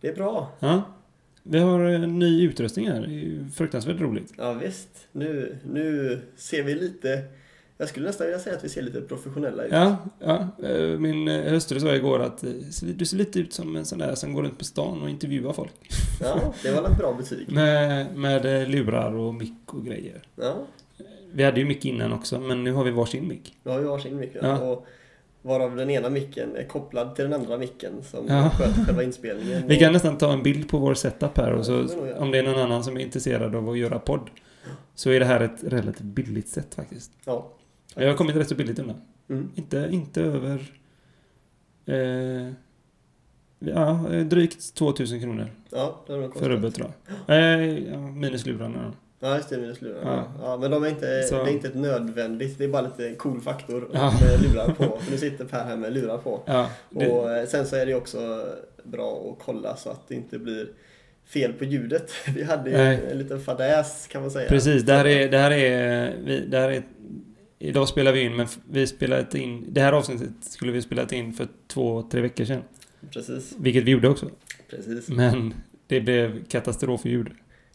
Det är bra. Ja. Vi har en ny utrustning här. Det är fruktansvärt roligt. Ja visst. Nu, nu ser vi lite... Jag skulle nästan vilja säga att vi ser lite professionella ut. Ja, ja. Eh, Min eh, hustru sa igår att eh, du ser lite ut som en sån där som går runt på stan och intervjuar folk. Ja, det var ett bra betyg. Med, med lurar och mick och grejer. Ja, Vi hade ju mick innan också, men nu har vi varsin mick. nu har vi varsin mick. Ja. Och varav den ena micken är kopplad till den andra micken som Ja. sköter själva inspelningen. Vi kan nästan ta en bild på vår setup här och så om det är någon annan som är intresserad av att göra podd så är det här ett relativt billigt sätt faktiskt. Ja. Jag har kommit rätt så billigt undan. Mm. Inte, inte över... Eh, ja, drygt 2000 kronor Ja, det har för rubbet tror jag. Eh, ja, minus lurarna då. Ja, just det. Minus lurar. Ja. Ja. men de är inte, Så- det är inte ett nödvändigt. Det är bara lite cool faktor Ja. med lurar på. För nu sitter Per här med lurar på. Ja, det, Och eh, sen så är det också bra att kolla så att det inte blir fel på ljudet. Vi hade ju Nej. en liten fadäs kan man säga. precis. Det här är... Det här är, vi, det här är idag spelar vi in, men vi spelade in... Det här avsnittet skulle vi spelat in för två, tre veckor sedan. Precis, Vilket vi gjorde också. precis. Men det blev katastrofljud.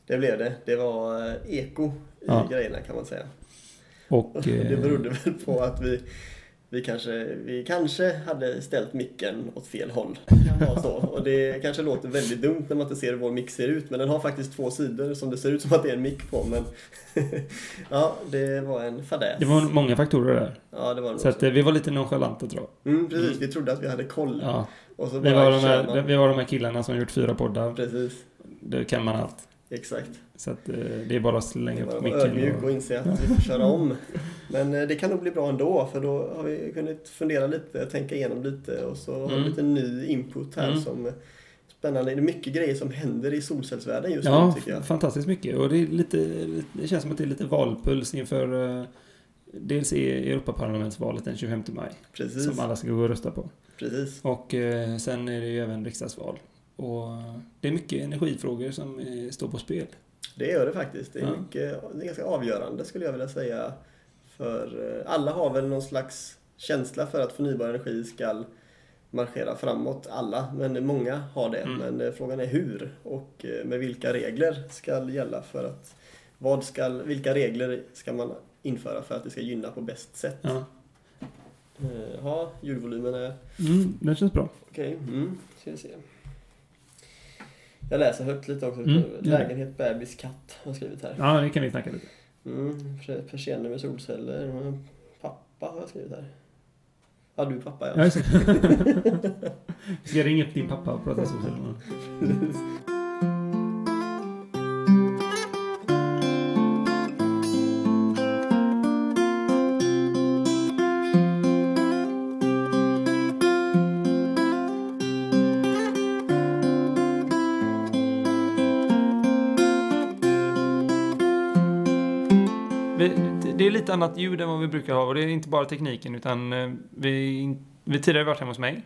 Det blev det. Det var eh, eko i Ja. grejerna kan man säga. Och... Det eh, berodde väl på att vi, vi, kanske, vi kanske hade ställt micken åt fel håll. Vara så. Och det kanske låter väldigt dumt när man inte ser hur vår mick ser ut. Men den har faktiskt två sidor som det ser ut som att det är en mick på. Men ja, det var en fadäs. Det var många faktorer där. Ja, det var det Så att eh, vi var lite nonchalanta tror jag. Mm, precis, vi trodde att vi hade koll. Ja, Och så vi, var de här, vi var de här killarna som gjort fyra poddar. Precis, Det kan man allt. Exakt. Så att eh, det är bara att slänga upp vara ödmjuk micken. och Och, inse att vi får köra om. Men eh, det kan nog bli bra ändå för då har vi kunnat fundera lite, tänka igenom lite och så har vi Mm. lite ny input här Mm. som är spännande. Det är mycket grejer som händer i solcellsvärlden just ja, nu tycker jag. fantastiskt mycket. Och det, är lite, det känns som att det är lite valpuls inför eh, dels i Europaparlamentsvalet den 25 maj. Precis, Som alla ska gå och rösta på. precis. Och eh, sen är det ju även riksdagsval. Och det är mycket energifrågor som eh, står på spel. Det gör det faktiskt. Det är, Ja. mycket, det är ganska avgörande skulle jag vilja säga. För eh, alla har väl någon slags känsla för att förnybar energi ska marschera framåt. Alla, men många har det. Mm. Men eh, frågan är hur och med vilka regler ska gälla för att vad ska, vilka regler ska man införa för att det ska gynna på bäst sätt? Ja, Ja, ljudvolymen är mm, det känns bra. okej. Mm, ska vi se. Jag läser högt lite också. Mm. Lägenhet, bebis, katt har jag skrivit här. Ja, det kan vi snacka lite. Mm, per- persienner med solceller. Pappa har jag skrivit här. Ja, du är pappa Ja, ja. ska ringa upp din pappa och prata solceller. Annat ljud än vad vi brukar ha och det är inte bara tekniken utan eh, vi, vi tidigare varit hemma hos mig.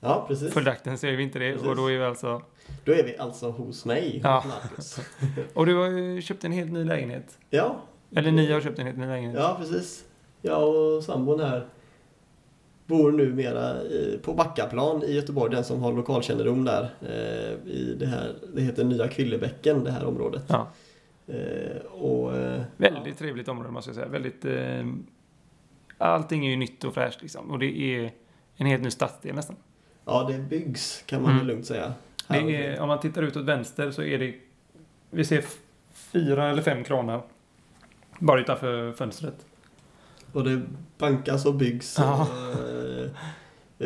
Ja, precis. Följaktligen så är vi inte det Precis. och då är vi alltså... Då är vi alltså hos mig, Ja. Marcus. Och du har ju köpt en helt ny lägenhet. Ja, Eller ni har köpt en helt ny lägenhet. ja, precis. Jag och sambon här bor numera på Backaplan i Göteborg, den som har lokalkännedom där. Eh, i det, här, det heter Nya Kvillebäcken, det här området. Ja. Eh, och, Väldigt trevligt område måste jag säga. Väldigt... Eh, allting är ju nytt och fräscht liksom. Och det är en helt ny stadsdel nästan. Ja, det byggs kan man Mm. lugnt säga. Är, om man tittar ut åt vänster så är det... Vi ser fyra eller fem kranar. Bara utanför fönstret. Och det bankas och byggs. Ja. Eh,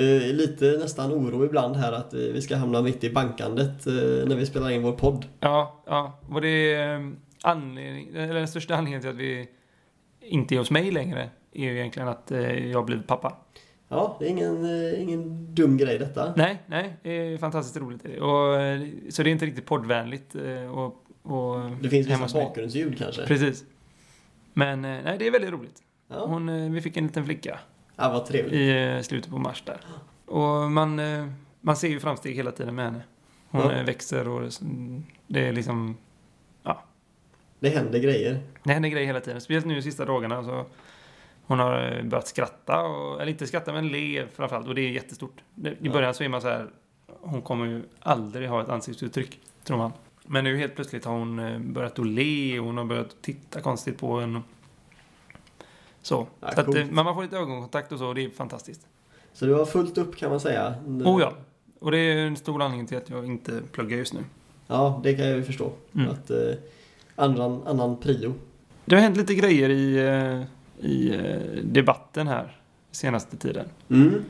eh, lite nästan oro ibland här att eh, vi ska hamna mitt i bankandet eh, när vi spelar in vår podd. Ja, ja. Och det anledning, eller den största anledningen till att vi inte är hos mig längre är ju egentligen att eh, jag har blivit pappa. Ja, det är ingen, eh, ingen dum grej detta. Nej, nej, det är fantastiskt roligt. Och, eh, så det är inte riktigt poddvänligt. Och, och Det finns vissa bakgrundsljud kanske. Precis. Men nej, det är väldigt roligt. Ja, Hon, vi fick en liten flicka ja vad trevligt. i slutet på mars där. Och man, man ser ju framsteg hela tiden med henne. Hon Ja. växer och det är liksom... Det händer grejer. Det händer grejer hela tiden. Speciellt nu de sista dagarna så hon har eh, börjat skratta, och, eller inte skratta men le framförallt och det är jättestort. I Ja. början så är man så här, hon kommer ju aldrig ha ett ansiktsuttryck, tror man. Men nu helt plötsligt har hon eh, börjat att le och hon har börjat titta konstigt på en. Så. Ja, så att, eh, men man får lite ögonkontakt och så och det är fantastiskt. Så du har fullt upp kan man säga. Oh ja. Och det är en stor anledning till att jag inte pluggar just nu. Ja, det kan jag ju förstå. Mm. Att annan, annan prio. Det har hänt lite grejer i, eh, i eh, debatten här senaste tiden. Mm.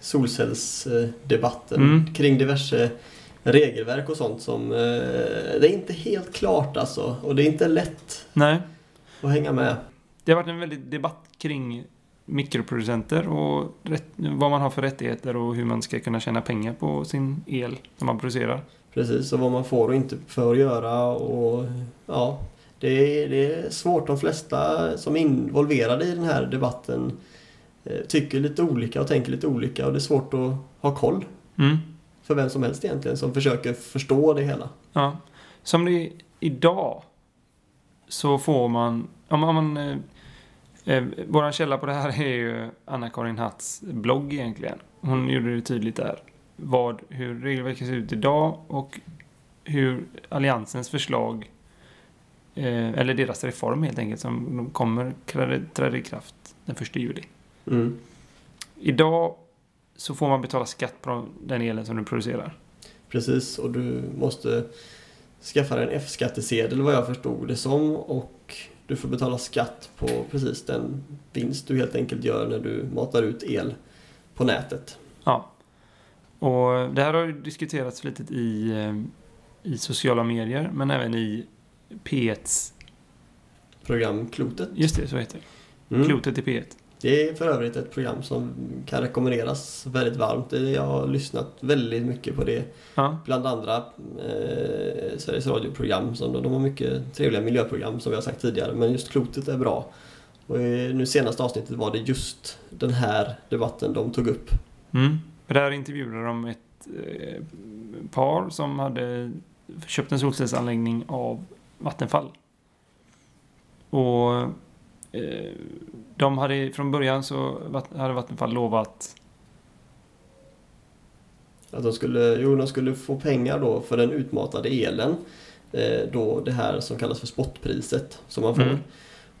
Solcellsdebatten Mm. kring diverse regelverk och sånt som... Eh, det är inte helt klart alltså. Och det är inte lätt Nej. att hänga med. Det har varit en väldig debatt kring mikroproducenter och rätt, vad man har för rättigheter och hur man ska kunna tjäna pengar på sin el som man producerar. Precis, och vad man får och inte får göra och ja. Det är, det är svårt. De flesta som är involverade i den här debatten eh, tycker lite olika och tänker lite olika och det är svårt att ha koll Mm. för vem som helst egentligen som försöker förstå det hela. Ja. Som det är idag så får man... Om man, om man eh, eh, våran källa på det här är ju Anna-Karin Hatts blogg egentligen. Hon gjorde det tydligt där. Vad, hur regelverket ser ut idag och hur Alliansens förslag eh, eller deras reform helt enkelt som de kommer träda träda i kraft den 1 juli. Mm. Idag så får man betala skatt på den elen som du producerar. Precis, och du måste skaffa dig en F-skattesedel vad jag förstod det som och du får betala skatt på precis den vinst du helt enkelt gör när du matar ut el på nätet. Ja. Och det här har diskuterats flitigt i, eh, i sociala medier, men även i P1s... Programklotet. Just det, så heter det. Mm. Klotet i P1. Det är för övrigt ett program som kan rekommenderas väldigt varmt. Jag har lyssnat väldigt mycket på det. Ja. Bland andra eh, Sveriges Radio-program. Som de, har mycket trevliga miljöprogram som har sagt tidigare. Men just klotet är bra. Och i nu senaste avsnittet var det just den här debatten de tog upp. Mm. Där intervjuade de ett eh, par som hade köpt en solcellsanläggning av Vattenfall. Och eh, de hade från början så hade Vattenfall lovat Att de skulle, jo, de skulle få pengar då för den utmatade elen. Eh, då det här som kallas för spotpriset som man får. Mm.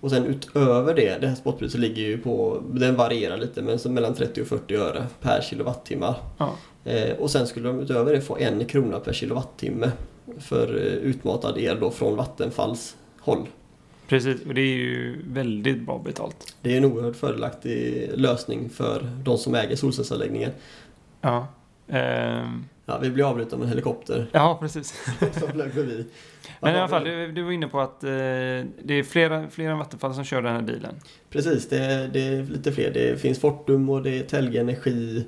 Och sen utöver det, det här spotpriset ligger ju på, den varierar lite men så mellan 30 och 40 öre per kilowattimme. Ja. Eh, och sen skulle de utöver det få en krona per kilowattimme för eh, utmatad el då från Vattenfalls håll. Precis, och det är ju väldigt bra betalt. Det är en oerhört fördelaktig lösning för de som äger solcellsanläggningen. Ja. Ehm, Ja, vi blir avbrutna av en helikopter ja, precis. som flög förbi. Men i alla fall, du, du var inne på att eh, det är flera, flera Vattenfall som kör den här bilen. Precis, det är, det är lite fler. Det finns Fortum och det är Telge Energi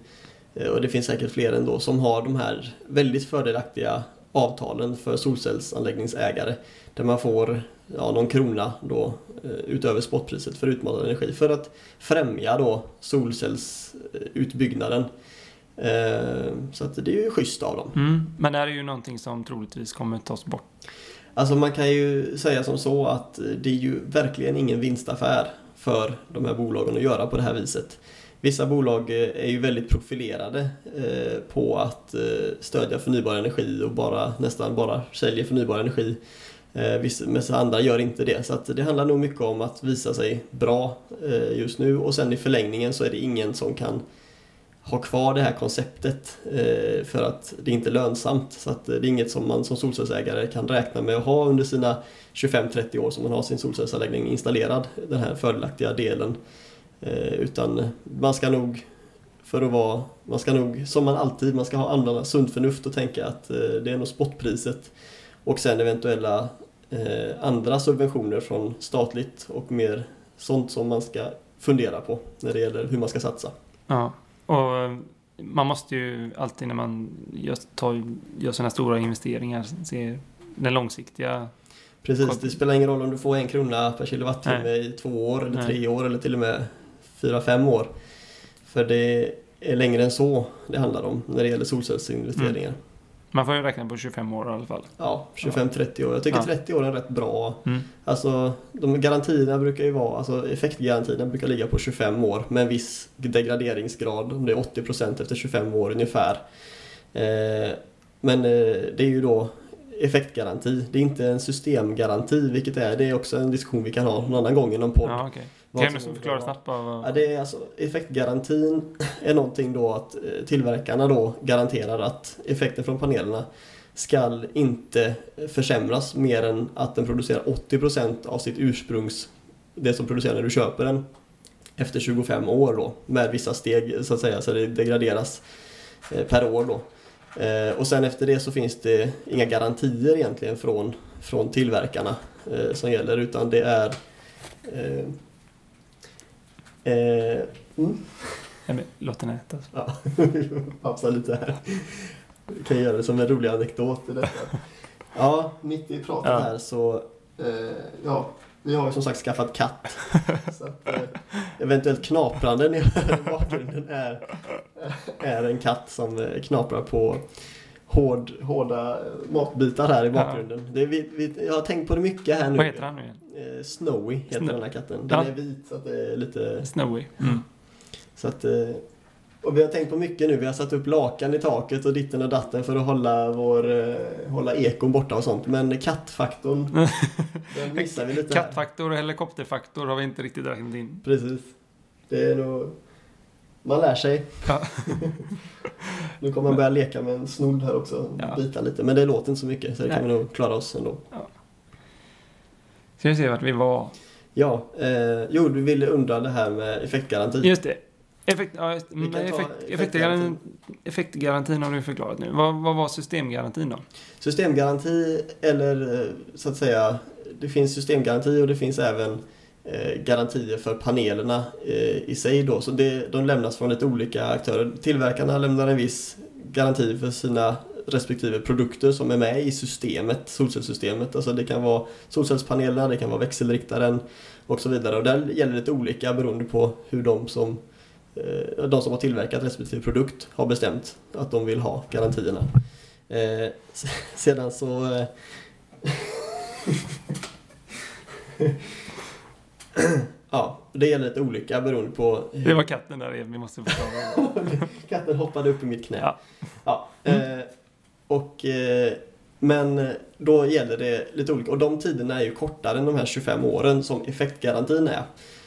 eh, och det finns säkert fler ändå som har de här väldigt fördelaktiga avtalen för solcellsanläggningsägare där man får ja, någon krona då eh, utöver spotpriset för utmatad energi för att främja då solcellsutbyggnaden. Eh, Så att det är ju schysst av dem. Mm. Men det här är ju någonting som troligtvis kommer tas bort. Alltså man kan ju säga som så att det är ju verkligen ingen vinstaffär för de här bolagen att göra på det här viset. Vissa bolag eh, är ju väldigt profilerade eh, på att stödja förnybar energi och bara, nästan bara säljer förnybar energi. Vissa, andra gör inte det. Så det handlar nog mycket om att visa sig bra just nu och sen i förlängningen så är det ingen som kan ha kvar det här konceptet eh, för att det inte är lönsamt. Så att eh, det är inget som man som solcellsägare kan räkna med att ha under sina 25-30 år som man har sin solcellsanläggning installerad, den här fördelaktiga delen. Eh, utan man ska nog, för att vara, man ska nog, som man alltid, man ska ha använda sunt förnuft och tänka att det är nog spotpriset och sen eventuella andra subventioner från statligt och mer sånt som man ska fundera på när det gäller hur man ska satsa. Ja. Och man måste ju alltid när man gör, tar, gör sådana stora investeringar se den långsiktiga... Precis, det spelar ingen roll om du får en krona per kilowattimme i två år eller Nej. tre år eller till och med fyra, fem år. För det är längre än så det handlar om när det gäller solcellsinvesteringar. Man får ju räkna på 25 år i alla fall. Ja, 25-30 år. Jag tycker Ja. 30 år är rätt bra. Mm. Alltså, de garantierna brukar ju vara, alltså effektgarantierna brukar ligga på 25 år med en viss degraderingsgrad, om det är 80% efter 25 år ungefär. Eh, men eh, det är ju då effektgaranti. Det är inte en systemgaranti, vilket är, det är också en diskussion vi kan ha någon annan gång i någon podd. Ja, okej. Vad Kan du som- förklara snabbt vad... Ja, det är alltså, effektgarantin är någonting då att eh, tillverkarna då garanterar att effekten från panelerna ska inte försämras mer än att den producerar 80% av sitt ursprungs, det som producerar när du köper den, efter 25 år då, med vissa steg så att säga, så det degraderas eh, per år då. Eh, Och sen efter det så finns det inga garantier egentligen från, från tillverkarna som gäller, utan det är eh, mm. Ja, men, Låt den äta. Ja, pausa lite här. Vi kan göra det som en rolig anekdot i detta. Ja, mitt i pratet Ja. här så, eh, ja, vi har ju som sagt skaffat katt. Så att, eh, eventuellt knaprande ni hör i bakgrunden är, är en katt som eh, knaprar på hård, hårda matbitar här i bakgrunden. Det är, vi, vi, jag har tänkt på det mycket här nu. Vad heter han nu igen? Eh, Snowy heter Snow- den här katten. Den Ja. är vit så att det är lite Snowy. Mm. så att, eh, och vi har tänkt på mycket nu. Vi har satt upp lakan i taket och ditten och datten för att hålla, vår, eh, hålla ekon borta och sånt. Men kattfaktorn, den missar vi lite. Kattfaktor och helikopterfaktor har vi inte riktigt räknat in. Precis. Det är nog... Man lär sig. Ja. Nu kommer man börja leka med en snodd här också. Ja. Bita lite. Men det låter inte så mycket så det kan vi Nej. nog klara oss ändå. Ska vi se vart vi var. Ja, eh, jo du ville undra det här med effektgaranti. Just det. Effekt, ja, just, effekt, effektgarantin. effektgarantin, effektgarantin har du förklarat nu. Vad, vad var systemgarantin då? Systemgaranti eller eh, så att säga Det finns systemgaranti och det finns även Eh, garantier för panelerna eh, i sig då. Så det, de lämnas från lite olika aktörer. Tillverkarna lämnar en viss garanti för sina respektive produkter som är med i systemet, solcellssystemet. Alltså det kan vara solcellspanelerna, det kan vara växelriktaren och så vidare. Och där gäller det lite olika beroende på hur de som eh, de som har tillverkat respektive produkt har bestämt att de vill ha garantierna. Sedan så... Ja, det gäller lite olika beroende på hur Det var katten där igen, vi måste förklara. katten hoppade upp i mitt knä. Ja. Ja, eh, och, eh, men då gäller det lite olika och de tiderna är ju kortare än de här 25 åren som effektgarantin är.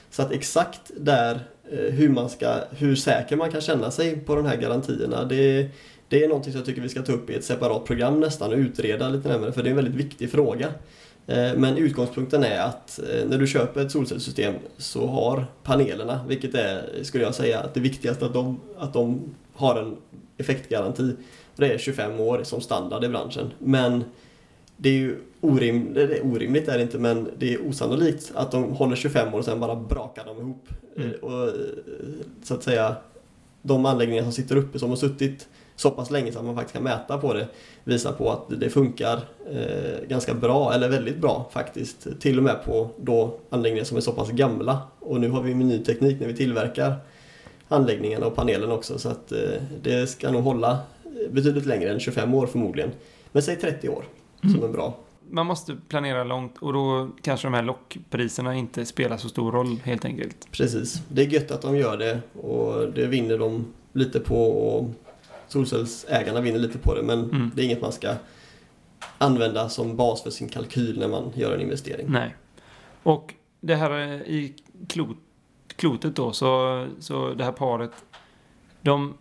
Så att exakt där eh, hur, man ska, hur säker man kan känna sig på de här garantierna det, det är någonting som jag tycker vi ska ta upp i ett separat program nästan och utreda lite närmare för det är en väldigt viktig fråga. Eh, Men utgångspunkten är att eh, när du köper ett solcellssystem så har panelerna, vilket är, skulle jag säga, att det viktigaste att de, att de har en effektgaranti. Det är 25 år som standard i branschen. Men det är ju orim, det är orimligt är det inte, men det är osannolikt att de håller 25 år och sen bara brakar de ihop. Mm. Eh, Och, så att säga, de anläggningar som sitter uppe som har suttit så pass länge så att man faktiskt kan mäta på det visar på att det funkar eh, ganska bra, eller väldigt bra faktiskt. Till och med på då anläggningar som är så pass gamla. Och nu har vi ny teknik när vi tillverkar anläggningarna och panelen också så att eh, det ska nog hålla betydligt längre än 25 år förmodligen. Men säg 30 år som är bra. Man måste planera långt och då kanske de här lockpriserna inte spelar så stor roll helt enkelt. Precis. Det är gött att de gör det och det vinner de lite på solcellsägarna vinner lite på det men Mm. det är inget man ska använda som bas för sin kalkyl när man gör en investering. Nej. Och det här i klot, klotet då, så, så det här paret, de,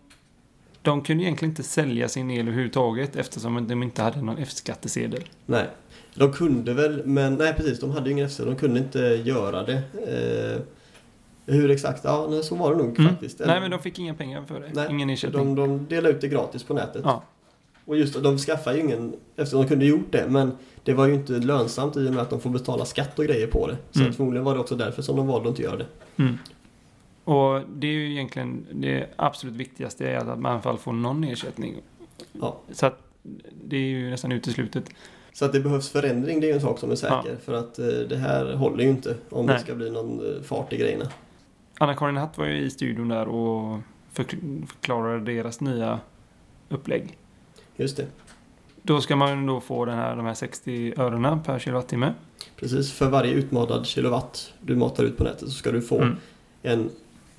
de kunde egentligen inte sälja sin el överhuvudtaget eftersom de inte hade någon F-skattesedel. Nej. De kunde väl, men nej precis, de hade ju ingen FC, de kunde inte göra det. Eh, hur exakt? Ja, nej, så var det nog Mm. faktiskt. Nej, men de fick inga pengar för det. Nej, Ingen ersättning. de, de delade ut det gratis på nätet. Ja. Och just de skaffade ju ingen, eftersom de kunde gjort det, men det var ju inte lönsamt i och med att de får betala skatt och grejer på det. Så Mm. förmodligen var det också därför som de valde att inte göra det. Mm. Och det är ju egentligen det absolut viktigaste är att man i alla fall får någon ersättning. Ja. Så att det är ju nästan uteslutet. Så att det behövs förändring, det är ju en sak som är säker. För att eh, det här håller ju inte om Nej. det ska bli någon eh, fart i grejerna. Anna-Karin Hatt var ju i studion där och förkl- förklarade deras nya upplägg. Just det. Då ska man då få den här, de här 60 örena per kilowattimme. Precis, för varje utmatad kilowatt du matar ut på nätet så ska du få Mm. en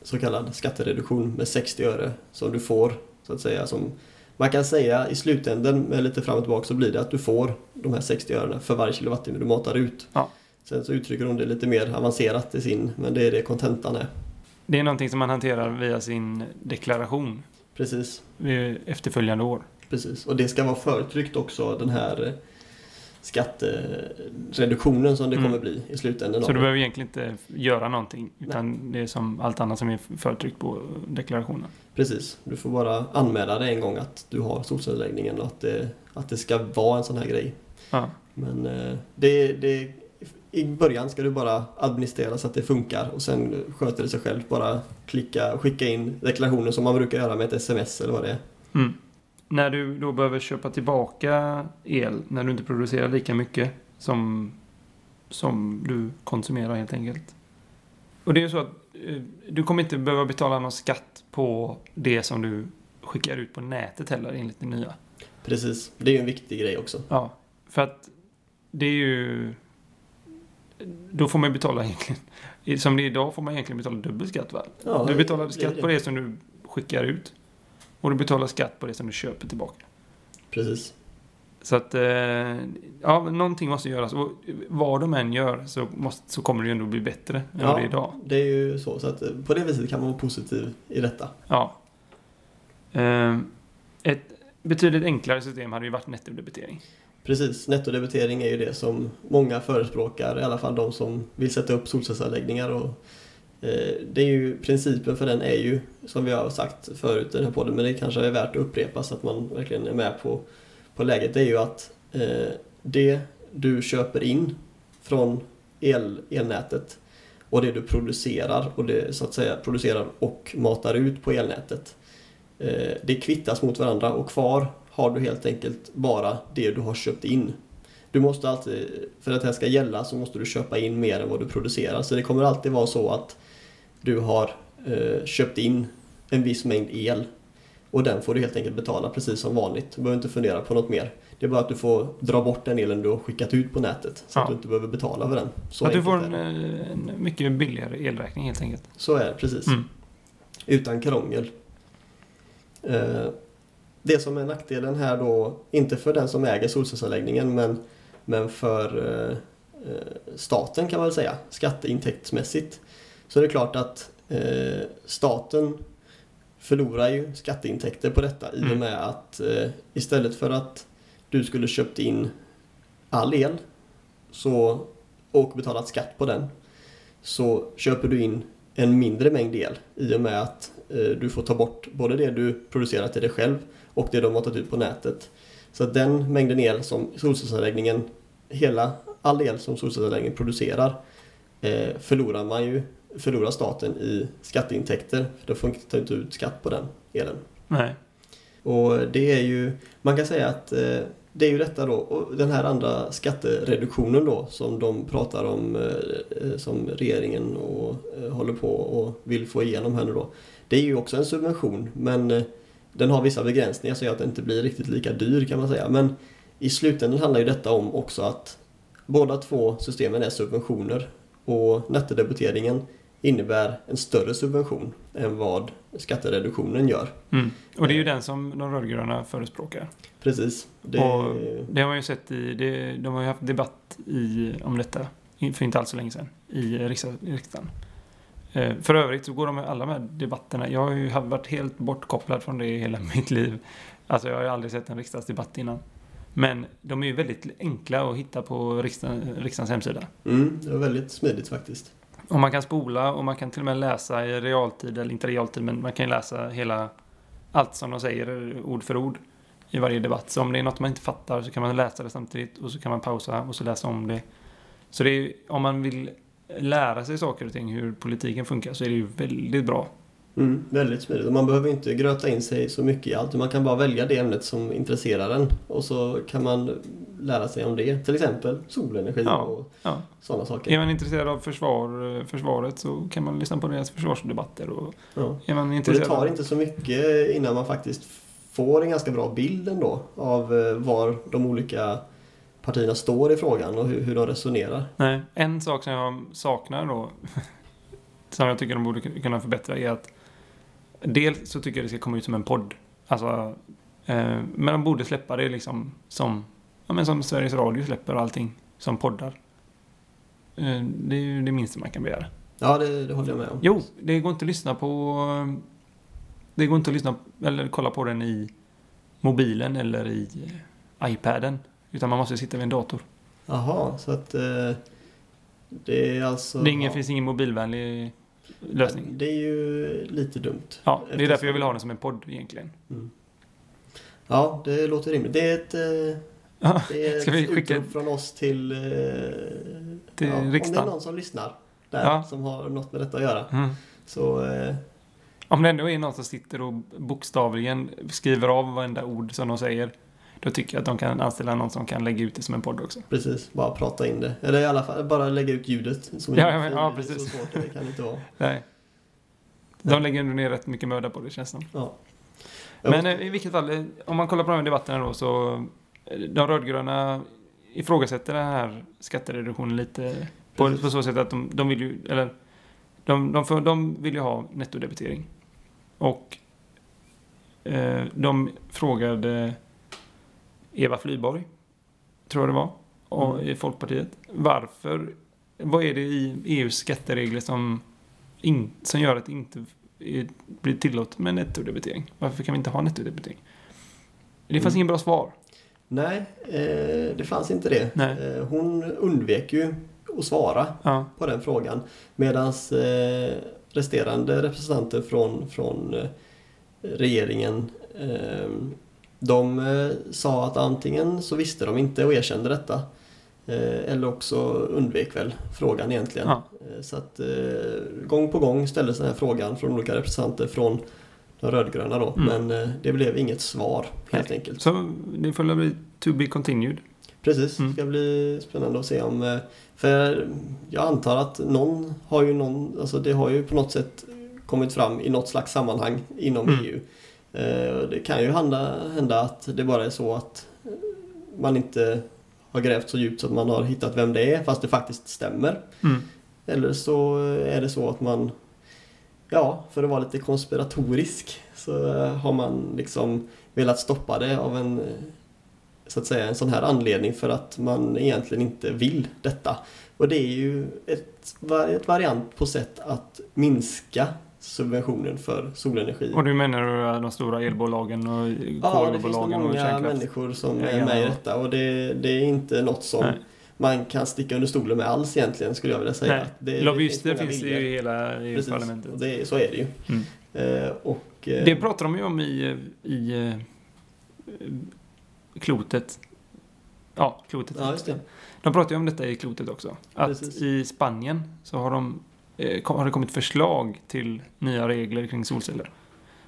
så kallad skattereduktion med 60 öre som du får så att säga som man kan säga i slutänden med lite fram och tillbaka så blir det att du får de här 60 örena för varje kilowattimme du matar ut. Ja. Sen så uttrycker hon det lite mer avancerat i sin, men det är det kontentan är. Det är någonting som man hanterar via sin deklaration Precis, efterföljande år. precis. Och det ska vara förtryckt också den här eh, skattereduktionen som det Mm. kommer bli i slutändan. Så du behöver egentligen inte göra någonting. Utan det är som allt annat som är förtryckt på deklarationen. Precis, du får bara anmäla det en gång att du har solcellsläggningen och att det, att det ska vara en sån här grej. Ja. Men eh, det, det, i början ska du bara administrera så att det funkar och sen sköter det sig själv. Bara klicka och skicka in deklarationen som man brukar göra med ett sms eller vad det är. Mm. När du då behöver köpa tillbaka el när du inte producerar lika mycket som, som du konsumerar helt enkelt. Och det är ju så att eh, du kommer inte behöva betala någon skatt på det som du skickar ut på nätet heller enligt det nya. Precis, det är ju en viktig grej också. Ja, för att det är ju... Då får man betala egentligen... Som det är idag får man egentligen betala dubbel skatt va? Ja, du betalar det- skatt på det som du skickar ut. Och du betalar skatt på det som du köper tillbaka. Precis, Så att, eh, ja, någonting måste göras. Och vad de än gör så, måste, så kommer det ju ändå bli bättre än Ja. det är idag. det är ju så. Så att eh, på det viset kan man vara positiv i detta. Ja. Eh, ett betydligt enklare system hade ju varit nettodebitering. Precis, nettodebitering är ju det som många förespråkar, i alla fall de som vill sätta upp solcellsanläggningar. Och, eh, det är ju, principen för den är ju, som vi har sagt förut i den här podden, men det kanske är värt att upprepa så att man verkligen är med på, på läget, det är ju att eh, det du köper in från el, elnätet och det du producerar och det så att säga producerar och matar ut på elnätet. Eh, det kvittas mot varandra och kvar har du helt enkelt bara det du har köpt in. Du måste alltid, för att det här ska gälla så måste du köpa in mer än vad du producerar. Så det kommer alltid vara så att du har eh, köpt in en viss mängd el och den får du helt enkelt betala precis som vanligt. Du behöver inte fundera på något mer. Det är bara att du får dra bort den elen du har skickat ut på nätet så Ja. att du inte behöver betala för den. Så att du får en, eh, en mycket billigare elräkning helt enkelt. Så är det, precis. Mm. Utan krångel. Eh, Det som är nackdelen här då, inte för den som äger solcellsanläggningen men, men för eh, eh, staten kan man väl säga, skatteintäktsmässigt. Så är det klart att eh, staten förlorar ju skatteintäkter på detta i och Mm. med att eh, istället för att du skulle köpt in all el så, och betalat skatt på den så köper du in en mindre mängd el i och med att du får ta bort både det du producerar till dig själv och det du har matat ut på nätet. Så att den mängden el som solcellsanläggningen, hela all el som solcellsanläggningen producerar eh, förlorar man ju, förlorar staten i skatteintäkter. För då får man inte ut skatt på den elen. Nej. Och det är ju, man kan säga att eh, det är ju detta då, och den här andra skattereduktionen då som de pratar om, eh, eh, som regeringen och, eh, håller på och vill få igenom här nu då. Det är ju också en subvention men eh, den har vissa begränsningar så att den inte blir riktigt lika dyr kan man säga. Men i slutändan handlar ju detta om också att båda två systemen är subventioner och nettodebiteringen innebär en större subvention än vad skattereduktionen gör. Mm. Och det är ju den som de rödgröna förespråkar. Precis. Det, Och det har man ju sett i, det, de har ju haft debatt i, om detta för inte alls så länge sedan i riksdagen. Eh, För övrigt så går de med alla här debatterna. Jag har ju varit helt bortkopplad från det hela mitt liv. Alltså jag har ju aldrig sett en riksdagsdebatt innan. Men de är ju väldigt enkla att hitta på riksdagen, riksdagens hemsida. mm, det var väldigt smidigt faktiskt. Och man kan spola och man kan till och med läsa i realtid, eller inte realtid, men man kan ju läsa hela allt som de säger ord för ord i varje debatt. Så om det är något man inte fattar så kan man läsa det samtidigt och så kan man pausa och så läsa om det. Så det är, ju- om man vill lära sig saker och ting, hur politiken funkar, så är det ju väldigt bra. Mm, väldigt smidigt. Man behöver inte gröta in sig så mycket i allt. Man kan bara välja det ämnet som intresserar en. Och så kan man lära sig om det. Till exempel solenergi Ja, och ja. sådana saker. Är man intresserad av försvar, eh, försvaret så kan man lyssna på deras försvarsdebatter. Och Ja. är man Och det intresserad tar inte så mycket innan man faktiskt får en ganska bra bild ändå av eh, var de olika partierna står i frågan och hur, hur de resonerar. Nej, en sak som jag saknar då, som jag tycker de borde kunna förbättra, är att dels så tycker jag det ska komma ut som en podd. Alltså Eh, men de borde släppa det liksom som, ja, men som Sveriges Radio släpper allting som poddar. Eh, det är ju det minsta man kan begära. Ja, det, det håller jag med om. Jo, det går inte att lyssna på... Det går inte att lyssna eller kolla på den i mobilen eller i iPaden. Utan man måste sitta vid en dator. Jaha, så att eh, det är alltså... Det är ingen, ja. finns ingen mobilvänlig lösning. Det är ju lite dumt. Ja, det är Eftersom- därför jag vill ha den som en podd egentligen. Mm. Ja, det låter rimligt. Det är ett, eh, Ja, det är Ska vi skicka- från oss till, eh, Till ja, Om det är riksdagen. någon som lyssnar där, Ja. som har något med detta att göra. Mm. Så eh, Om det ändå är någon som sitter och bokstavligen skriver av varenda ord som de säger. Då tycker jag att de kan anställa någon som kan lägga ut det som en podd också. precis, bara prata in det. Eller i alla fall bara lägga ut ljudet. Som Ja, ljudfil. ja, precis. Så svårt det kan inte vara. Nej. De lägger ändå ner rätt mycket möda på det känns som. Ja. Men måste- eh, i vilket fall, eh, om man kollar på de här debatterna då så eh, de rödgröna ifrågasätter den här skattereduktionen lite på, på så sätt att de, de vill ju, eller de, de, för, de vill ju ha nettodebitering. Och eh, de frågade Eva Flyborg, tror jag det var, och, Mm. i Folkpartiet, varför, vad är det i EUs skatteregler som, in, som gör att det inte blir tillåtet med nettodebitering? Varför kan vi inte ha nettodebitering? Det fanns Mm. ingen bra svar. Nej, eh, det fanns inte det. Eh, hon undvek ju att svara Ja, på den frågan. Medan eh, resterande representanter från, från eh, regeringen eh, de eh, sa att antingen så visste de inte och erkände detta eh, eller också undvek väl frågan egentligen. Ja. Eh, Så att gång på gång ställdes den här frågan från olika representanter från de rödgröna då. Mm. Men det blev inget svar helt Nej. enkelt. så det får bli to be continued. Precis, det Mm. ska bli spännande att se om... För jag antar att någon har ju någon, alltså det har ju på något sätt kommit fram i något slags sammanhang inom Mm. EU. Eh, Det kan ju hända, hända att det bara är så att eh, man inte har grävt så djupt så att man har hittat vem det är fast det faktiskt stämmer. Mm. Eller så är det så att man, ja, för att vara lite konspiratorisk så eh, har man liksom velat stoppa det av en, eh, så att säga, en sån här anledning för att man egentligen inte vill detta. Och det är ju ett, ett variant på sätt att minska subventionen för solenergi. Och du menar de stora elbolagen och Ja, det finns nog kolbolagen och många kärnkraft? människor som är med i och- detta och det, det är inte något som Nej. man kan sticka under stolen med alls egentligen skulle jag vilja säga. Det, det Lobbyister många finns det viljor. ju i hela Precis, EU-parlamentet. och det, så är det ju. Mm. Eh, och, eh, Det pratar de ju om i, i eh, klotet. Ja, klotet. Ja, det. De pratar ju om detta i klotet också. Att Precis. i Spanien så har, de, har det kommit förslag till nya regler kring solceller.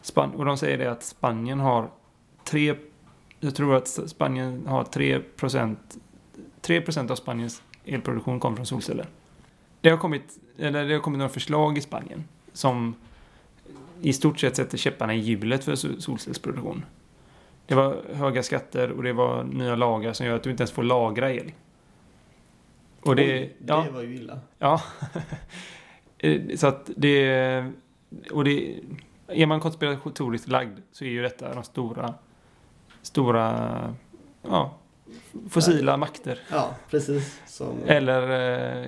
Span och de säger det att Spanien har tre, jag tror att Spanien har 3 procent, 3 procent av Spaniens elproduktion kommer från solceller. Det har kommit, eller det har kommit några förslag i Spanien som i stort sett sätter käpparna i hjulet för sol- solcellsproduktion. Det var höga skatter och det var nya lagar som gör att du inte ens får lagra el. Och det, Oj, det ja, var ju illa. ja. Eh, så att det, och det, är man konspiratoriskt lagd så är ju detta de stora, stora, ja, fossila makter. Ja, precis. Som, Eller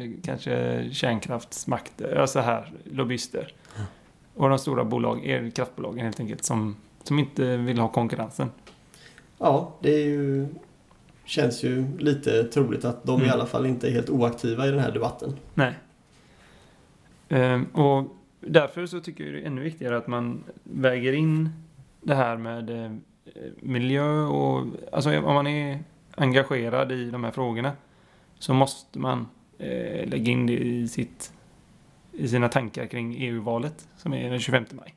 eh, kanske kärnkraftsmakter, alltså här, lobbyister. Och de stora bolag, elkraftbolagen helt enkelt, som, som inte vill ha konkurrensen. ja, det är ju, känns ju lite troligt att de i Mm. alla fall inte är helt oaktiva i den här debatten. Nej. Ehm, och därför så tycker jag det är ännu viktigare att man väger in det här med eh, miljö och... Alltså om man är engagerad i de här frågorna så måste man eh, lägga in det i, sitt, i sina tankar kring EU-valet som är den 25 maj.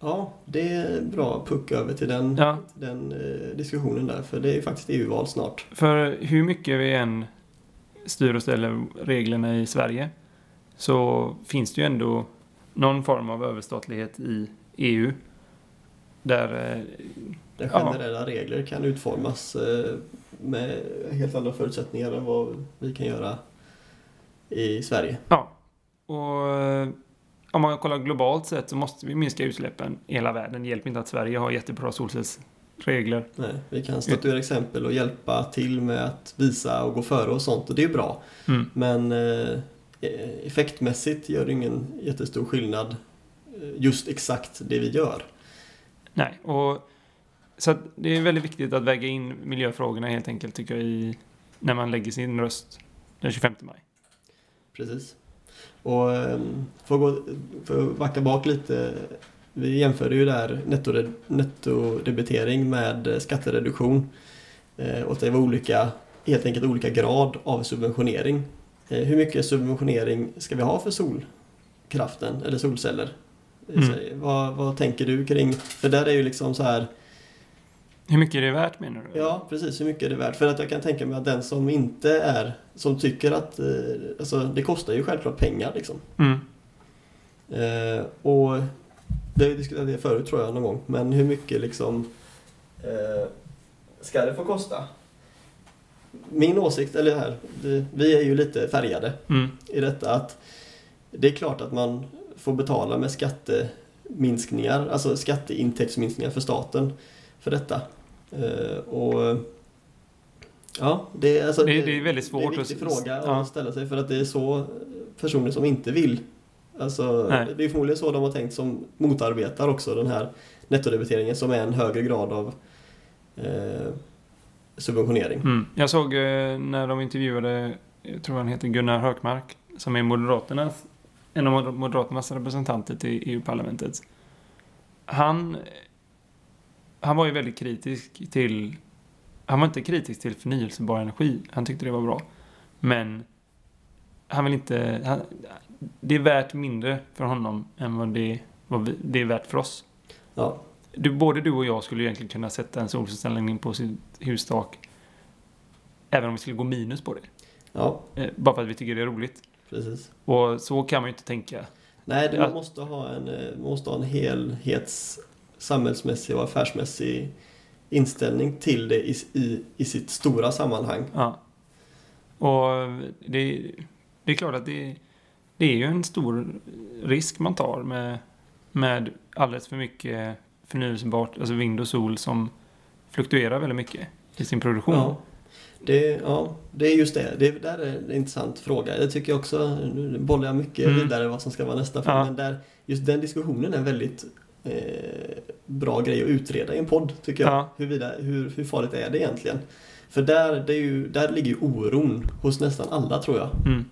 Ja, det är bra puck över till den, Ja, den eh, diskussionen där, för det är ju faktiskt EU-val snart. för hur mycket vi än styr och ställer reglerna i Sverige så finns det ju ändå någon form av överstatlighet i EU. Där, eh, Där Ja. generella regler kan utformas eh, med helt andra förutsättningar än vad vi kan göra i Sverige. ja. Och eh, om man kollar globalt sett så måste vi minska utsläppen i hela världen. Det hjälper inte att Sverige har jättebra solcells, regler. Nej, vi kan statuera exempel och hjälpa till med att visa och gå före och sånt och det är bra. Mm. Men effektmässigt gör det ingen jättestor skillnad eh, just exakt det vi gör. Nej, och så det är väldigt viktigt att väga in miljöfrågorna helt enkelt tycker jag i, när man lägger sin röst den 25 maj. Precis. Och eh, för att, gå, för att backa bak lite. Vi jämförde ju där nettodebitering med skattereduktion. Eh, och det var olika, helt enkelt olika grad av subventionering. Eh, hur mycket subventionering ska vi ha för solkraften eller solceller? Mm. Så, vad, vad tänker du kring? För där är ju liksom så här Hur mycket är det värt menar du? Ja, precis. Hur mycket är det värt? För att jag kan tänka mig att den som inte är, som tycker att, eh, alltså det kostar ju självklart pengar liksom. Mm. Eh, och det har vi diskuterat det förut tror jag någon gång, men hur mycket liksom eh, ska det få kosta? Min åsikt, eller här, vi är ju lite färgade Mm. i detta att det är klart att man får betala med skatteminskningar, alltså skatteintäktsminskningar för staten för detta. Eh, och ja, det, är- alltså, Det- det är väldigt svårt Det är en viktig att- fråga ja. att ställa sig för att det är så personer som inte vill. Alltså, Nej. det är förmodligen så de har tänkt som motarbetar också den här nettodebiteringen som är en högre grad av eh, subventionering. Mm. Jag såg eh, när de intervjuade, jag tror han heter Gunnar Hökmark, som är Moderaternas, en av Moderaternas representanter till EU-parlamentet. Han, han var ju väldigt kritisk till, han var inte kritisk till förnyelsebar energi, han tyckte det var bra. Men han vill inte, han, det är värt mindre för honom än vad det, vad vi, det är värt för oss. Ja, Du, både du och jag skulle egentligen kunna sätta en solcellsanläggning på sitt hustak. Även om vi skulle gå minus på det. ja, Eh, bara för att vi tycker det är roligt. precis. Och så kan man ju inte tänka. Nej, det, man måste ha en, eh, måste ha en helhets samhällsmässig och affärsmässig inställning till det i, i, i sitt stora sammanhang. Ja. Och det, det är klart att det, det är ju en stor risk man tar med, med alldeles för mycket förnyelsebart, alltså vind och sol som fluktuerar väldigt mycket i sin produktion. Ja, det, ja, det är just det. Det där är en intressant fråga. Jag tycker också, nu bollar jag mycket Mm. vidare vad som ska vara nästa fråga, Ja. men där, just den diskussionen är en väldigt eh, bra grej att utreda i en podd, tycker jag. Ja. Huruvida, hur, hur farligt är det egentligen? För där, det är ju, där ligger ju oron hos nästan alla, tror jag, Mm.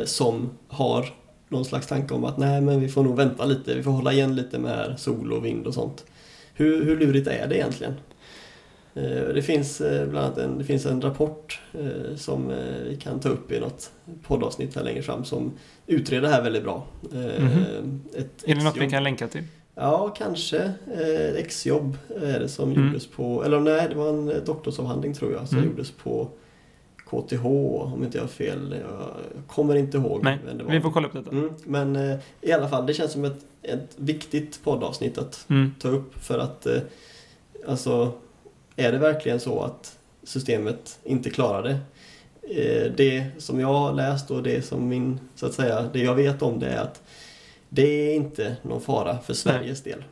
eh, som har någon slags tanke om att nej, men vi får nog vänta lite, vi får hålla igen lite med sol och vind och sånt. Hur, hur lurigt är det egentligen? Eh, Det finns eh, bland annat en, det finns en rapport eh, som vi kan ta upp i något poddavsnitt här längre fram som utreder det här väldigt bra. Eh, Mhm. Ett Är det något vi kan länka till? Ja, kanske. Exjobb är det som Mm. gjordes på, eller nej, det var en doktorsavhandling tror jag som Mm. gjordes på KTH om inte jag har fel. Jag kommer inte ihåg Nej, vem det var. vi får kolla upp detta. Mm, men eh, i alla fall, det känns som ett, ett viktigt poddavsnitt att Mm. ta upp för att eh, alltså, är det verkligen så att systemet inte klarar det? Eh, det som jag har läst och det som min, så att säga, det jag vet om det är att det är inte någon fara för Sveriges del.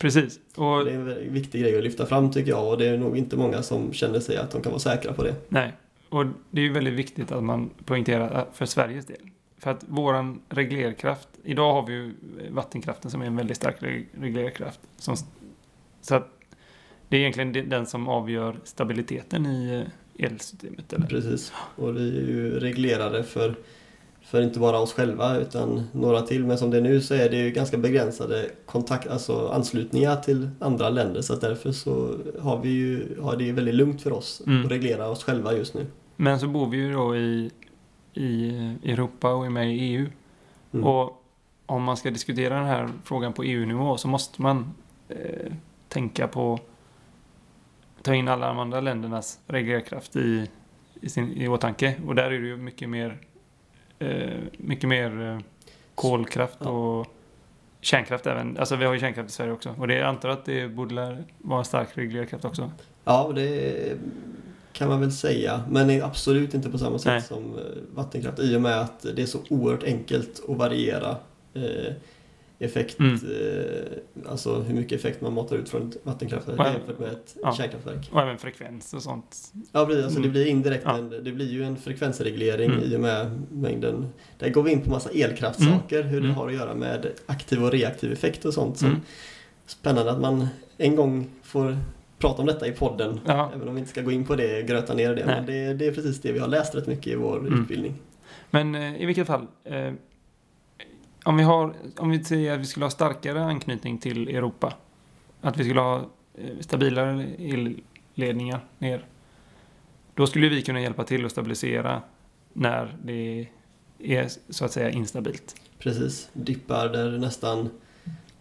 Precis. Och Det är en viktig grej att lyfta fram tycker jag och det är nog inte många som känner sig att de kan vara säkra på det. Nej, och det är ju väldigt viktigt att man poängterar för Sveriges del. För att våran reglerkraft, idag har vi ju vattenkraften som är en väldigt stark reg- reglerkraft. Som, så att det är egentligen den som avgör stabiliteten i eh, elsystemet. Eller? Precis. Och vi är ju reglerade för, för inte bara oss själva utan några till. Men som det är nu så är det ju ganska begränsade kontakt, alltså anslutningar till andra länder. Så därför så har vi ju, har det väldigt lugnt för oss Mm. att reglera oss själva just nu. Men så bor vi ju då i, i Europa och är med i EU. Mm. Och om man ska diskutera den här frågan på EU-nivå så måste man eh, tänka på ta in alla de andra ländernas reglerkraft i, i, sin, i åtanke. Och där är det ju mycket mer eh, mycket mer eh, kolkraft och kärnkraft även. Alltså vi har ju kärnkraft i Sverige också. Och det, jag antar att det borde vara en stark reglerkraft också. Ja, det kan man väl säga. Men är absolut inte på samma sätt Nej. som eh, vattenkraft. I och med att det är så oerhört enkelt att variera eh, effekt, Mm. eh, alltså hur mycket effekt man matar ut från ett vattenkraftverk Ja. jämfört med ett Ja. kärnkraftverk. Och även frekvens och sånt. Ja, precis, alltså det Mm. blir indirekt Ja. en, det blir ju en frekvensreglering Mm. i och med mängden. Där går vi in på massa elkraftsaker, hur det Mm. har att göra med aktiv och reaktiv effekt och sånt. Som Mm. Spännande att man en gång får prata om detta i podden. Ja. Även om vi inte ska gå in på det, gröta ner det. Nej. Men det, det är precis det vi har läst rätt mycket i vår Mm. utbildning. Men eh, i vilket fall. Eh, om vi har, om vi säger att vi skulle ha starkare anknytning till Europa. Att vi skulle ha eh, stabilare elledningar ner. Då skulle vi kunna hjälpa till att stabilisera när det är så att säga instabilt. Precis, dippar där nästan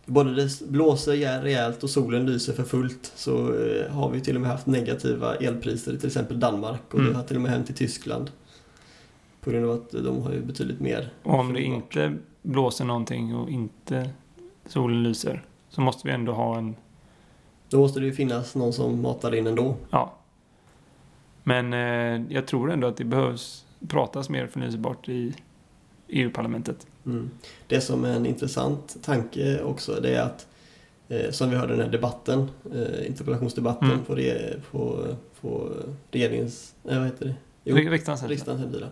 både det blåser jä- rejält och solen lyser för fullt så eh, har vi till och med haft negativa elpriser i till exempel Danmark och Mm. det har till och med hänt i Tyskland. På grund av att de har ju betydligt mer Och om det inte blåser någonting och inte solen lyser så måste vi ändå ha en, Då måste det ju finnas någon som matar in ändå. ja. Men eh, jag tror ändå att det behövs pratas mer förnyelsebart i EU-parlamentet. Mm. Det som är en intressant tanke också det är att eh, som vi hörde den här debatten, eh, interpellationsdebatten Mm. på, re, på, på regeringens, nej vad heter det? Jo. Riksdagens hemsida.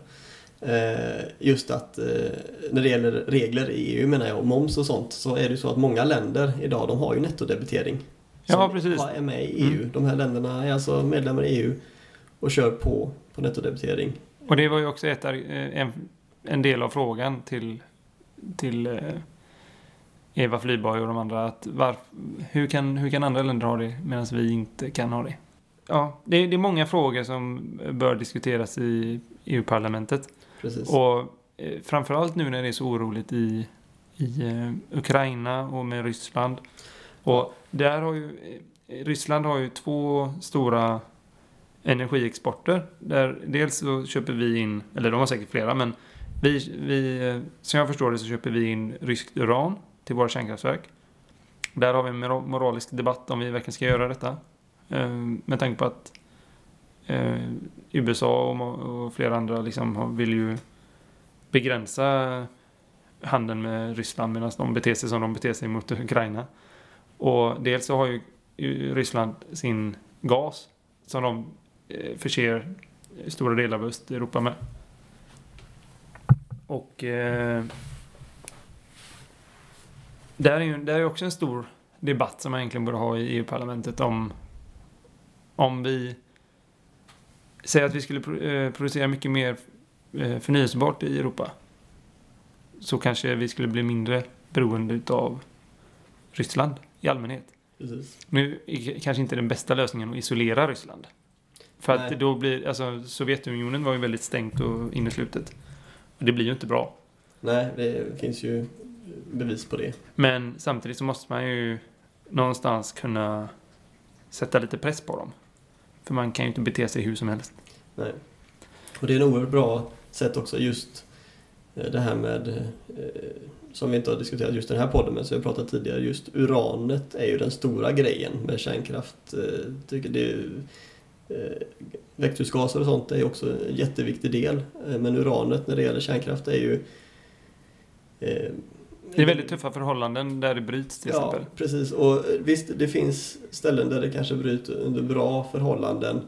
Eh, just att eh, när det gäller regler i EU menar jag, och moms och sånt, så är det så att många länder idag de har ju nettodebitering. Ja, precis. är med i EU. Mm. De här länderna är alltså medlemmar i EU och kör på, på nettodebitering. Och det var ju också ett, eh, en, en del av frågan till, till Eva Flyborg och de andra. Att var, hur, kan, hur kan andra länder ha det medan vi inte kan ha det? Ja, det, det är många frågor som bör diskuteras i EU-parlamentet. Precis. Och eh, framförallt nu när det är så oroligt i, i eh, Ukraina och med Ryssland. Och där har ju eh, Ryssland har ju två stora energiexporter. Där dels så köper vi in, eller de har säkert flera, men vi, vi, som jag förstår det så köper vi in ryskt uran till våra kärnkraftverk. Där har vi en mora- moralisk debatt om vi verkligen ska göra detta. Med tanke på att eh, USA och, och flera andra liksom vill ju begränsa handeln med Ryssland medan de beter sig som de beter sig mot Ukraina. Och dels så har ju ju Ryssland sin gas som de eh, förser stora delar av Östeuropa med. Och eh, där är ju där är också en stor debatt som man egentligen borde ha i EU-parlamentet om om vi säger att vi skulle eh, producera mycket mer eh, förnyelsebart i Europa så kanske vi skulle bli mindre beroende av Ryssland i allmänhet. Precis. Nu är kanske inte den bästa lösningen att isolera Ryssland. För Nej. att då blir, alltså Sovjetunionen var ju väldigt stängt och inneslutet. Och det blir ju inte bra. Nej, det finns ju bevis på det. Men samtidigt så måste man ju någonstans kunna sätta lite press på dem. För man kan ju inte bete sig hur som helst. Nej. Och det är en oerhört bra sätt också just eh, det här med, eh, som vi inte har diskuterat just i den här podden, men som jag pratat tidigare, just uranet är ju den stora grejen med kärnkraft. Eh, tycker det är, växthusgaser och sånt är ju också en jätteviktig del, men uranet när det gäller kärnkraft är ju det är väldigt tuffa förhållanden där det bryts till ja, exempel. precis. Och eh, visst, det finns ställen där det kanske bryter under bra förhållanden.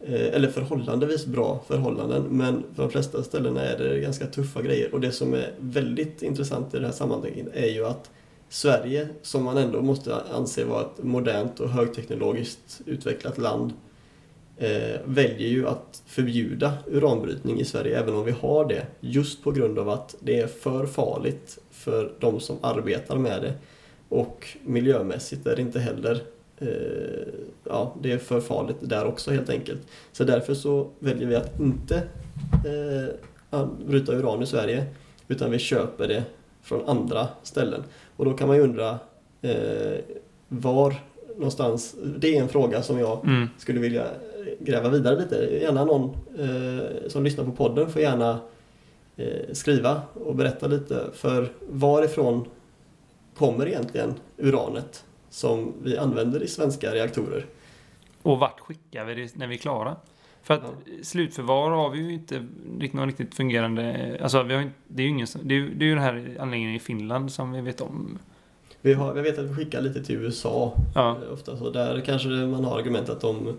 eh, Eller förhållandevis bra förhållanden. Men för de flesta ställena är det ganska tuffa grejer. Och det som är väldigt intressant i det här sammanhanget är ju att Sverige, som man ändå måste anse vara ett modernt och högteknologiskt utvecklat land, eh, väljer ju att förbjuda uranbrytning i Sverige även om vi har det. Just på grund av att det är för farligt för de som arbetar med det. Och miljömässigt är det inte heller eh, ja, det är för farligt där också helt enkelt. Så därför så väljer vi att inte eh, bryta uran i Sverige utan vi köper det från andra ställen. Och då kan man ju undra eh, var någonstans, det är en fråga som jag Mm. skulle vilja gräva vidare lite. Gärna någon eh, som lyssnar på podden får gärna eh, skriva och berätta lite för varifrån kommer egentligen uranet som vi använder i svenska reaktorer? Och vart skickar vi det när vi är klara? För att Ja. slutförvar har vi ju inte någon riktigt fungerande... Alltså vi har, inte- det är ju ingen det är, det är ju den här anläggningen i Finland som vi vet om. Vi har, jag vet att vi skickar lite till USA Ja, eh, ofta så. Där kanske man har argument att de,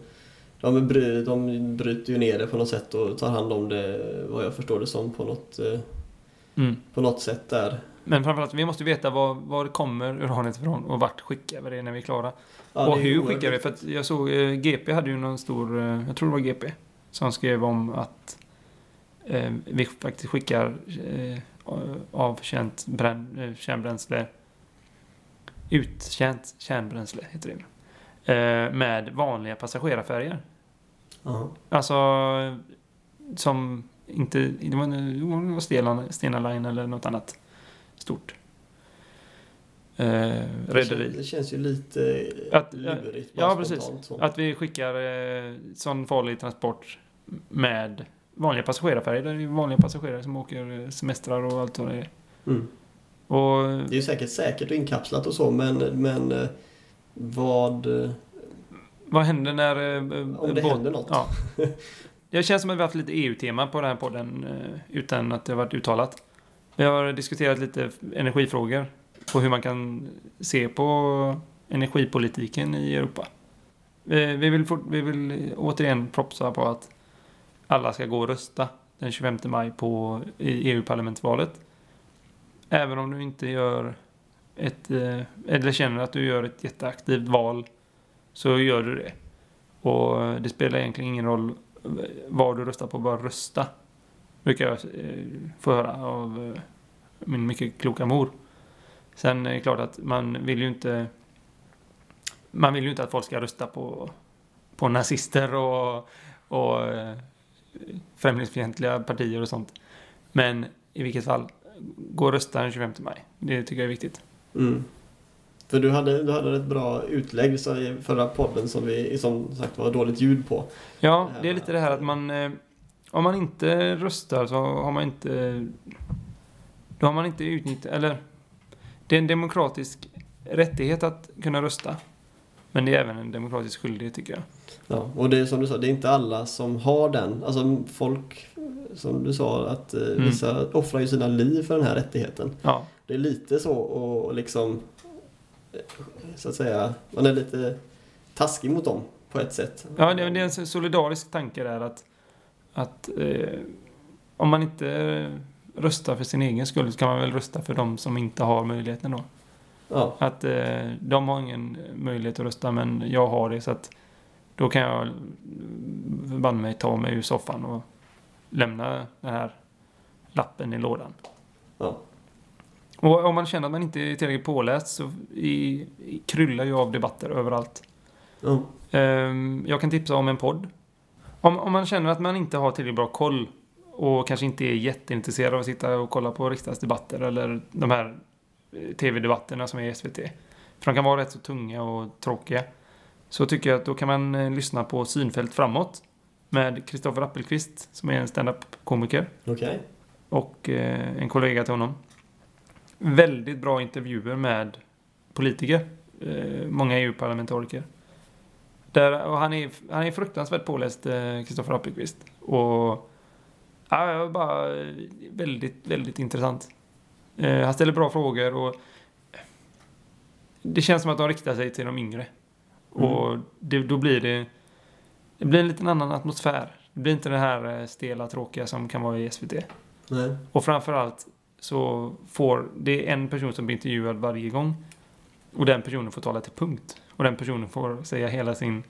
de, bry, de bryter ju ner det på något sätt och tar hand om det, vad jag förstår det som, på något, eh, mm. på något sätt där. Men framförallt, vi måste veta var, var kommer uranet ifrån och vart skickar vi det när vi är klara. Ja, och är hur skickar vi det? För att jag såg, eh, GP hade ju någon stor, eh, jag tror det var GP, som skrev om att eh, vi faktiskt skickar eh, avkänt brän, eh, kärnbränsle, uttjänt kärnbränsle heter det, med vanliga passagerarfärger. Ja. Alltså, som inte, det var, det var Stena, Stena Line eller något annat stort eh, Det, känns, rederi. det känns ju lite Att- lurigt. ja, precis. spontant så. Att vi skickar eh, sån farlig transport med vanliga passagerarfärger. Det är ju vanliga passagerare som åker eh, semestrar och allt vad det är. Mm. Och Det är ju säkert säkert och inkapslat och så men, men eh, vad... eh, vad händer när... Eh, Om det händer något. Ja. Det känns som att vi har haft lite EU-tema på den här podden eh, utan att det har varit uttalat. Vi har diskuterat lite energifrågor på hur man kan se på energipolitiken i Europa. Vi vill, vi vill återigen propsa på att alla ska gå och rösta den 25 maj på i EU-parlamentsvalet. Även om du inte gör ett, eh, eller känner att du gör ett jätteaktivt val så gör du det. Och det spelar egentligen ingen roll vad du röstar på, bara rösta. Brukar jag eh, få höra av eh, min mycket kloka mor. Sen är det klart att man vill ju inte man vill ju inte att folk ska rösta på, på nazister och, och främlingsfientliga partier och sånt. Men i vilket fall, gå och rösta den 25 maj. Det tycker jag är viktigt. Mm. För du hade, du hade ett bra utlägg så i förra podden som vi som sagt var dåligt ljud på. Ja, Det är lite det här att man... eh, Om man inte röstar så har man inte... Då har man inte utnyttjat... Eller... Det är en demokratisk rättighet att kunna rösta. Men det är även en demokratisk skyldighet tycker jag. Ja, och det är som du sa, det är inte alla som har den. Alltså folk, som du sa, att eh, Mm. vissa offrar ju sina liv för den här rättigheten. Ja, Det är lite så och liksom, så att säga, man är lite taskig mot dem på ett sätt. ja det, är en solidarisk tanke där att... Att... Eh, om man inte röstar för sin egen skull så kan man väl rösta för de som inte har möjligheten då. Ja, Att eh, de har ingen möjlighet att rösta men jag har det så att då kan jag banne mig ta mig ur soffan och lämna den här lappen i lådan. ja. Och om man känner att man inte är tillräckligt påläst så i, i, kryllar ju av debatter överallt. ja. Ehm, jag kan tipsa om en podd. Om, om man känner att man inte har tillräckligt bra koll och kanske inte är jätteintresserad av att sitta och kolla på riksdagsdebatter eller de här eh, tv-debatterna som är i SVT. För de kan vara rätt så tunga och tråkiga. Så tycker jag att då kan man eh, lyssna på Synfält framåt med Kristoffer Appelqvist som är en stand-up-komiker Okej. och eh, en kollega till honom. Väldigt bra intervjuer med politiker. Eh, många EU-parlamentariker. Där, och han, är, han är fruktansvärt påläst, eh, Kristoffer Appelqvist. Och ja, bara eh, väldigt, väldigt intressant. Eh, han ställer bra frågor och det känns som att de riktar sig till de yngre. Mm. Och det, då blir det, det blir en liten annan atmosfär. Det blir inte det här eh, stela, tråkiga som kan vara i SVT. Nej. Och framförallt så får det är en person som blir intervjuad varje gång. Och den personen får tala till punkt. Och den personen får säga hela sin...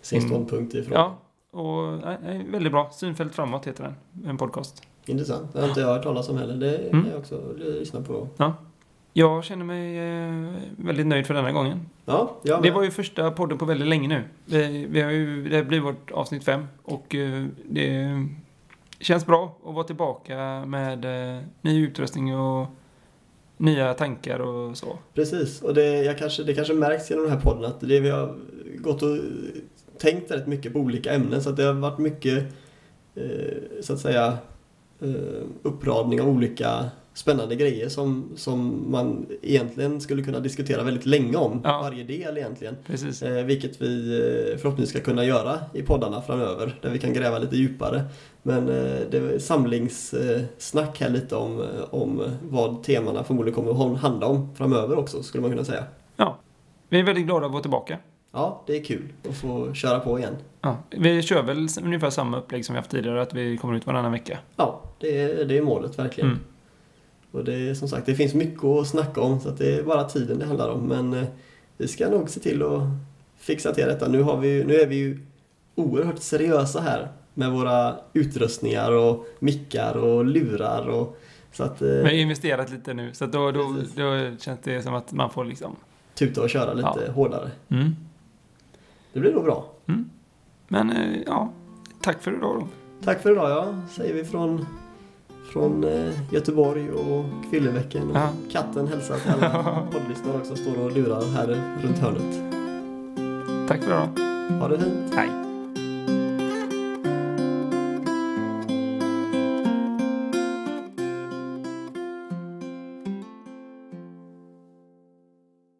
Sin Mm. ståndpunkt i frågan. Ja, och nej, väldigt bra. Synfält framåt heter den. En podcast. Intressant. Det har inte jag hört talas om heller. Det Mm. kan jag också lyssna på. Jag känner mig eh, väldigt nöjd för denna gången. Ja, jag Det var ju första podden på väldigt länge nu. Vi, vi har ju, det blir vårt avsnitt fem och eh, det känns bra att vara tillbaka med eh, ny utrustning och nya tankar och så. Precis, och det, jag kanske, det kanske märks genom den här podden att det vi har gått och tänkt rätt mycket på olika ämnen så att det har varit mycket eh, så att säga eh, uppradning av olika spännande grejer som, som man egentligen skulle kunna diskutera väldigt länge om. Ja. Varje del egentligen. Precis. Eh, vilket vi eh, förhoppningsvis ska kunna göra i poddarna framöver. Där vi kan gräva lite djupare. Men eh, det är samlingssnack här lite om, eh, om vad temana förmodligen kommer att handla om framöver också skulle man kunna säga. Ja. Vi är väldigt glada att vara tillbaka. Ja, det är kul att få köra på igen. Ja. Vi kör väl ungefär samma upplägg som vi haft tidigare, att vi kommer ut varannan vecka. Ja, det är, det är målet verkligen. Mm. Och det är som sagt, det finns mycket att snacka om så att det är bara tiden det handlar om. Men eh, vi ska nog se till att fixa till detta. Nu, har vi, nu är vi ju oerhört seriösa här med våra utrustningar och mickar och lurar och så att eh, Vi har investerat lite nu, så att då, då, då känns det som att man får liksom... tuta och köra lite Ja. hårdare. Mm. Det blir nog bra. Men eh, ja, tack för idag då. Tack för idag ja, säger vi från, från eh, Göteborg och Kvilleveckan. Ja. katten hälsar till alla poddlyssnare också, står och lurar här runt hörnet. Tack för idag. Ha det fint. Hej.